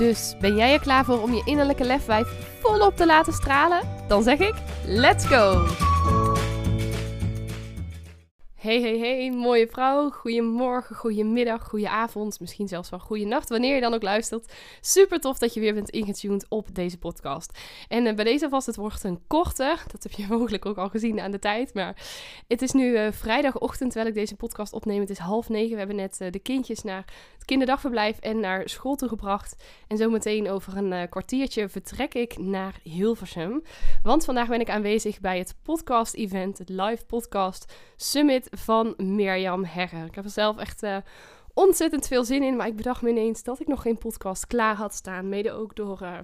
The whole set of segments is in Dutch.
Dus ben jij er klaar voor om je innerlijke lefwijf volop te laten stralen? Dan zeg ik: let's go! Hey, hey, hey, mooie vrouw. Goedemorgen, goedemiddag, goedenavond, misschien zelfs wel goede nacht, wanneer je dan ook luistert. Super tof dat je weer bent ingetuned op deze podcast. En uh, bij deze vast, het wordt een korte. Dat heb je mogelijk ook al gezien aan de tijd. Maar het is nu uh, vrijdagochtend terwijl ik deze podcast opneem. Het is half negen. We hebben net uh, de kindjes naar het kinderdagverblijf en naar school toegebracht. En zometeen over een kwartiertje vertrek ik naar Hilversum. Want vandaag ben ik aanwezig bij het podcast-event, het live podcast Summit van Mirjam Hegger. Ik heb er zelf echt uh, ontzettend veel zin in, maar ik bedacht me ineens dat ik nog geen podcast klaar had staan. Mede ook door, uh,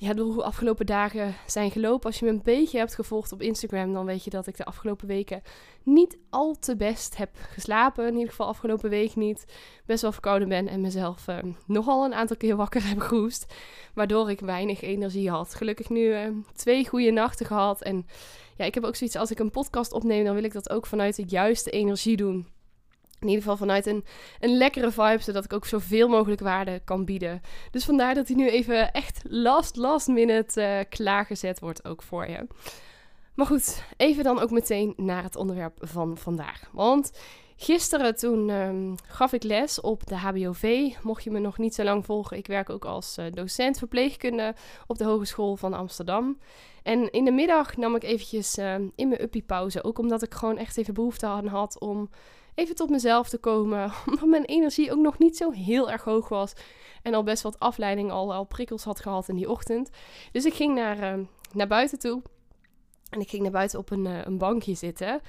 ja, door hoe afgelopen dagen zijn gelopen. Als je me een beetje hebt gevolgd op Instagram, dan weet je dat ik de afgelopen weken niet al te best heb geslapen. In ieder geval afgelopen week niet. Best wel verkouden ben en mezelf uh, nogal een aantal keer wakker heb gehoest. Waardoor ik weinig energie had. Gelukkig nu twee goede nachten gehad en ja, ik heb ook zoiets als ik een podcast opneem, dan wil ik dat ook vanuit de juiste energie doen. In ieder geval vanuit een, een lekkere vibe, zodat ik ook zoveel mogelijk waarde kan bieden. Dus vandaar dat hij nu even echt last, last minute uh, klaargezet wordt ook voor je. Maar goed, even dan ook meteen naar het onderwerp van vandaag. Want Gisteren toen um, gaf ik les op de HBOV. Mocht je me nog niet zo lang volgen, ik werk ook als uh, docent verpleegkunde op de Hogeschool van Amsterdam. En in de middag nam ik eventjes uh, in mijn uppie pauze. Ook omdat ik gewoon echt even behoefte aan had om even tot mezelf te komen. Omdat mijn energie ook nog niet zo heel erg hoog was. En al best wat afleiding, al, al prikkels had gehad in die ochtend. Dus ik ging naar, uh, naar buiten toe. En ik ging naar buiten op een, uh, een bankje zitten.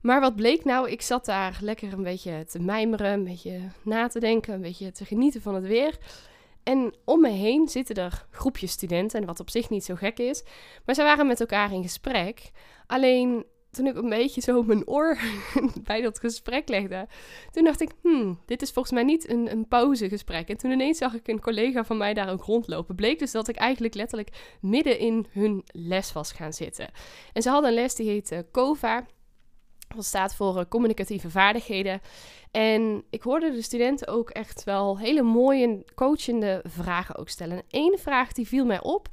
Maar wat bleek nou? Ik zat daar lekker een beetje te mijmeren, een beetje na te denken, een beetje te genieten van het weer. En om me heen zitten er groepjes studenten, wat op zich niet zo gek is. Maar ze waren met elkaar in gesprek. Alleen toen ik een beetje zo mijn oor bij dat gesprek legde, toen dacht ik, hmm, dit is volgens mij niet een, een pauzegesprek. En toen ineens zag ik een collega van mij daar ook rondlopen. Bleek dus dat ik eigenlijk letterlijk midden in hun les was gaan zitten. En ze hadden een les die heette COVA. Dat staat voor uh, communicatieve vaardigheden. En ik hoorde de studenten ook echt wel hele mooie coachende vragen ook stellen. Eén vraag die viel mij op.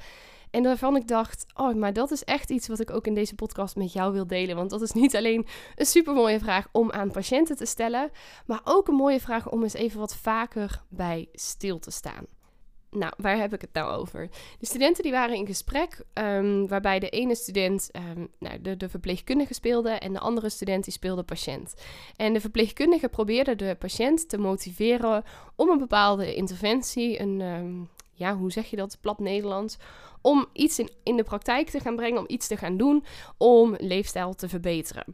En daarvan ik dacht, oh, maar dat is echt iets wat ik ook in deze podcast met jou wil delen. Want dat is niet alleen een super mooie vraag om aan patiënten te stellen, maar ook een mooie vraag om eens even wat vaker bij stil te staan. Nou, waar heb ik het nou over? De studenten die waren in gesprek, um, waarbij de ene student um, nou, de, verpleegkundige speelde en de andere student die speelde patiënt. En de verpleegkundige probeerde de patiënt te motiveren om een bepaalde interventie, een, um, ja, hoe zeg je dat, plat Nederlands, om iets in, in de praktijk te gaan brengen, om iets te gaan doen, om leefstijl te verbeteren.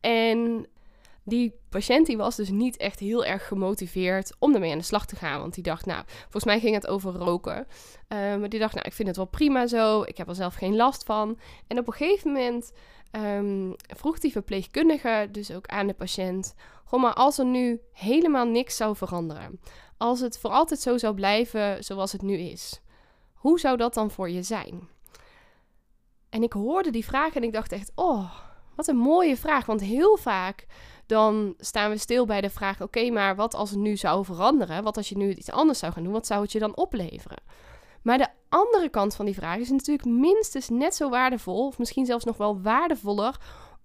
En die patiënt die was dus niet echt heel erg gemotiveerd om ermee aan de slag te gaan. Want die dacht, nou, volgens mij ging het over roken. Uh, maar die dacht, nou, ik vind het wel prima zo. Ik heb er zelf geen last van. En op een gegeven moment um, vroeg die verpleegkundige dus ook aan de patiënt... Goh, maar als er nu helemaal niks zou veranderen... als het voor altijd zo zou blijven zoals het nu is... hoe zou dat dan voor je zijn? En ik hoorde die vraag en ik dacht echt, oh, wat een mooie vraag. Want heel vaak dan staan we stil bij de vraag: oké, maar wat als het nu zou veranderen? Wat als je nu iets anders zou gaan doen? Wat zou het je dan opleveren? Maar de andere kant van die vraag is natuurlijk minstens net zo waardevol, of misschien zelfs nog wel waardevoller,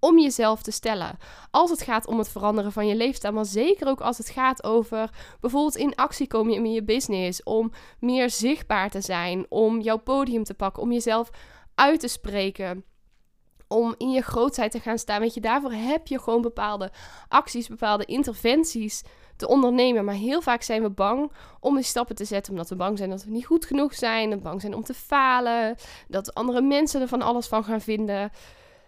om jezelf te stellen. Als het gaat om het veranderen van je leefstijl, maar zeker ook als het gaat over bijvoorbeeld in actie komen in je business, om meer zichtbaar te zijn, om jouw podium te pakken, om jezelf uit te spreken om in je grootheid te gaan staan. Weet je, daarvoor heb je gewoon bepaalde acties, bepaalde interventies te ondernemen. Maar heel vaak zijn we bang om die stappen te zetten, omdat we bang zijn dat we niet goed genoeg zijn, dat we bang zijn om te falen, dat andere mensen er van alles van gaan vinden.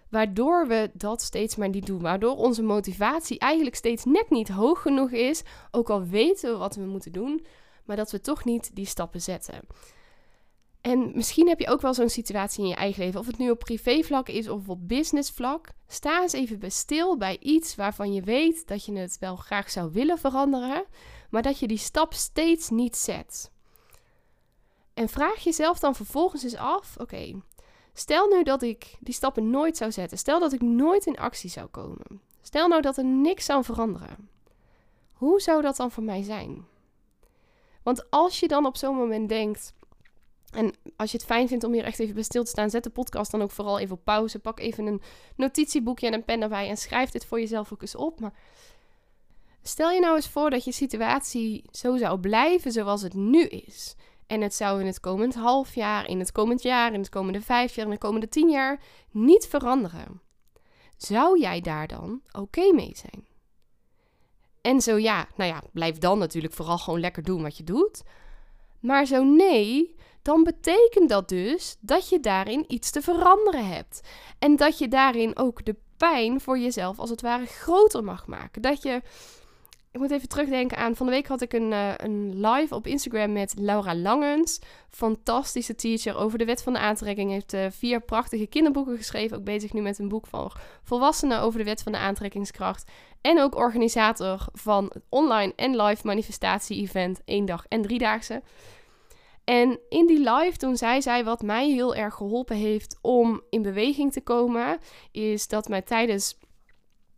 Waardoor we dat steeds maar niet doen. Waardoor onze motivatie eigenlijk steeds net niet hoog genoeg is. Ook al weten we wat we moeten doen, maar dat we toch niet die stappen zetten. En misschien heb je ook wel zo'n situatie in je eigen leven, of het nu op privévlak is of op businessvlak. Sta eens even stil bij iets waarvan je weet dat je het wel graag zou willen veranderen, maar dat je die stap steeds niet zet. En vraag jezelf dan vervolgens eens af: oké, stel nu dat ik die stappen nooit zou zetten. Stel dat ik nooit in actie zou komen. Stel nou dat er niks zou veranderen. Hoe zou dat dan voor mij zijn? Want als je dan op zo'n moment denkt, en als je het fijn vindt om hier echt even bij stil te staan, zet de podcast dan ook vooral even op pauze. Pak even een notitieboekje en een pen erbij en schrijf dit voor jezelf ook eens op. Maar stel je nou eens voor dat je situatie zo zou blijven zoals het nu is. En het zou in het komend half jaar, in het komend jaar, in het komende vijf jaar, in de komende tien jaar niet veranderen. Zou jij daar dan oké mee zijn? En zo ja, nou ja, blijf dan natuurlijk vooral gewoon lekker doen wat je doet. Maar zo nee, dan betekent dat dus dat je daarin iets te veranderen hebt. En dat je daarin ook de pijn voor jezelf als het ware groter mag maken. Dat je. Ik moet even terugdenken aan. Van de week had ik een, uh, een live op Instagram met Laura Langens. Fantastische teacher over de wet van de aantrekking. Heeft uh, vier prachtige kinderboeken geschreven. Ook bezig nu met een boek voor volwassenen over de wet van de aantrekkingskracht. En ook organisator van online en live manifestatie-event. één dag en driedaagse. En in die live, toen zei zij wat mij heel erg geholpen heeft om in beweging te komen, is dat mij tijdens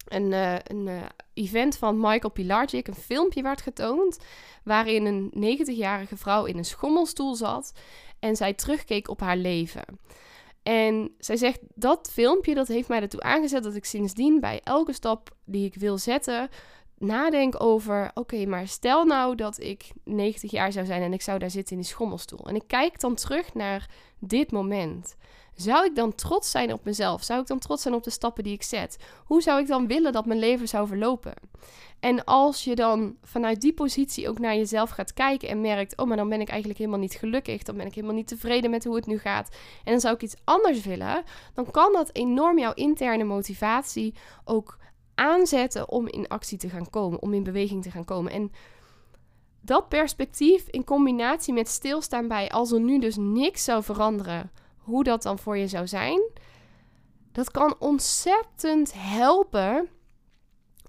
een, uh, een uh, event van Michael Pilarczyk een filmpje werd getoond. Waarin een 90-jarige vrouw in een schommelstoel zat en zij terugkeek op haar leven. En zij zegt, dat filmpje dat heeft mij ertoe aangezet dat ik sindsdien bij elke stap die ik wil zetten, nadenk over: oké, maar stel nou dat ik 90 jaar zou zijn en ik zou daar zitten in die schommelstoel. En ik kijk dan terug naar dit moment. Zou ik dan trots zijn op mezelf? Zou ik dan trots zijn op de stappen die ik zet? Hoe zou ik dan willen dat mijn leven zou verlopen? En als je dan vanuit die positie ook naar jezelf gaat kijken en merkt: oh, maar dan ben ik eigenlijk helemaal niet gelukkig, dan ben ik helemaal niet tevreden met hoe het nu gaat, en dan zou ik iets anders willen, dan kan dat enorm jouw interne motivatie ook aanzetten om in actie te gaan komen, om in beweging te gaan komen. En dat perspectief in combinatie met stilstaan bij als er nu dus niks zou veranderen, hoe dat dan voor je zou zijn, dat kan ontzettend helpen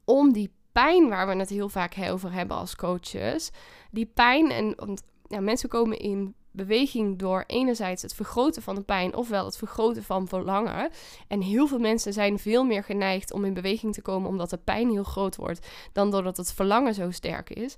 om die pijn waar we het heel vaak over hebben als coaches, die pijn en want ja, mensen komen in beweging door enerzijds het vergroten van de pijn, ofwel het vergroten van verlangen. En heel veel mensen zijn veel meer geneigd om in beweging te komen omdat de pijn heel groot wordt, dan doordat het verlangen zo sterk is.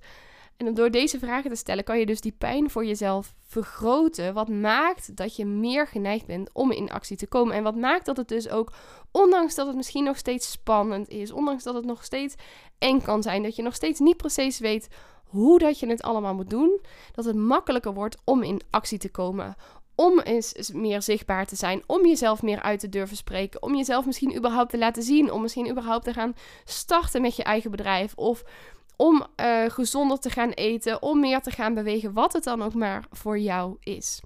En door deze vragen te stellen, kan je dus die pijn voor jezelf vergroten. Wat maakt dat je meer geneigd bent om in actie te komen. En wat maakt dat het dus ook, ondanks dat het misschien nog steeds spannend is, ondanks dat het nog steeds eng kan zijn, dat je nog steeds niet precies weet hoe dat je het allemaal moet doen, dat het makkelijker wordt om in actie te komen. Om eens meer zichtbaar te zijn, om jezelf meer uit te durven spreken, om jezelf misschien überhaupt te laten zien, om misschien überhaupt te gaan starten met je eigen bedrijf of om uh, gezonder te gaan eten, om meer te gaan bewegen, wat het dan ook maar voor jou is.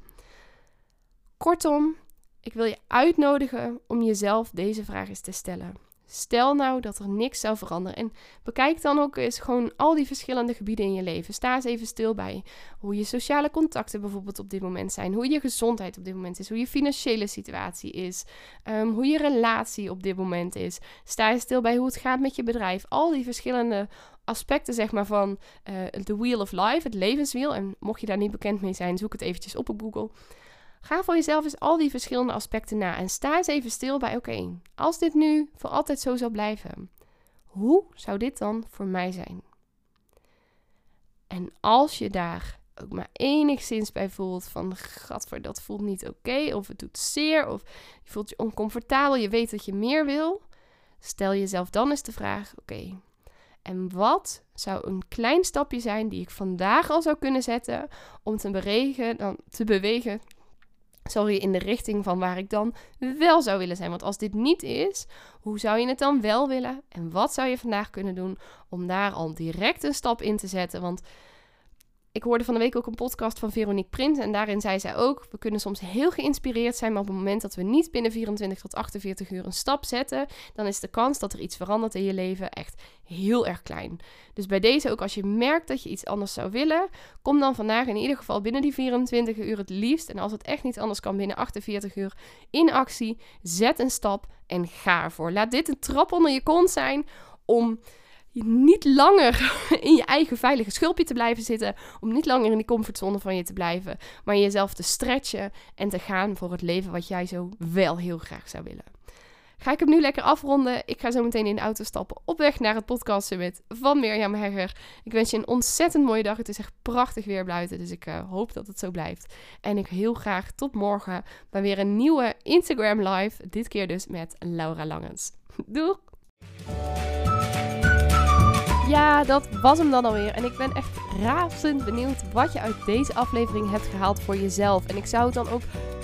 Kortom, ik wil je uitnodigen om jezelf deze vraag eens te stellen. Stel nou dat er niks zou veranderen. En bekijk dan ook eens gewoon al die verschillende gebieden in je leven. Sta eens even stil bij hoe je sociale contacten bijvoorbeeld op dit moment zijn. Hoe je gezondheid op dit moment is. Hoe je financiële situatie is. Ehm, hoe je relatie op dit moment is. Sta eens stil bij hoe het gaat met je bedrijf. Al die verschillende aspecten zeg maar van uh, the wheel of life, het levenswiel. En mocht je daar niet bekend mee zijn, zoek het eventjes op op Google. Ga voor jezelf eens al die verschillende aspecten na en sta eens even stil bij: oké, als dit nu voor altijd zo zou blijven, hoe zou dit dan voor mij zijn? En als je daar ook maar enigszins bij voelt van gadver, dat voelt niet oké, of het doet zeer, of je voelt je oncomfortabel, je weet dat je meer wil, stel jezelf dan eens de vraag: oké, en wat zou een klein stapje zijn die ik vandaag al zou kunnen zetten om te bewegen, dan te bewegen sorry, in de richting van waar ik dan wel zou willen zijn. Want als dit niet is, hoe zou je het dan wel willen? En wat zou je vandaag kunnen doen om daar al direct een stap in te zetten? Want Ik hoorde van de week ook een podcast van Veronique Prins en daarin zei zij ook: we kunnen soms heel geïnspireerd zijn, maar op het moment dat we niet binnen 24 tot 48 uur een stap zetten, dan is de kans dat er iets verandert in je leven echt heel erg klein. Dus bij deze ook als je merkt dat je iets anders zou willen, kom dan vandaag in ieder geval binnen die 24 uur het liefst en als het echt niet anders kan binnen 48 uur in actie. Zet een stap en ga ervoor. Laat dit een trap onder je kont zijn om niet langer in je eigen veilige schulpje te blijven zitten. Om niet langer in die comfortzone van je te blijven. Maar jezelf te stretchen en te gaan voor het leven wat jij zo wel heel graag zou willen. Ga ik hem nu lekker afronden. Ik ga zo meteen in de auto stappen op weg naar het podcast summit van Mirjam Hegger. Ik wens je een ontzettend mooie dag. Het is echt prachtig weer buiten, dus ik uh, hoop dat het zo blijft. En ik heel graag tot morgen bij weer een nieuwe Instagram live. Dit keer dus met Laura Langens. Doeg! Ja, dat was hem dan alweer. En ik ben echt razend benieuwd wat je uit deze aflevering hebt gehaald voor jezelf. En ik zou het dan ook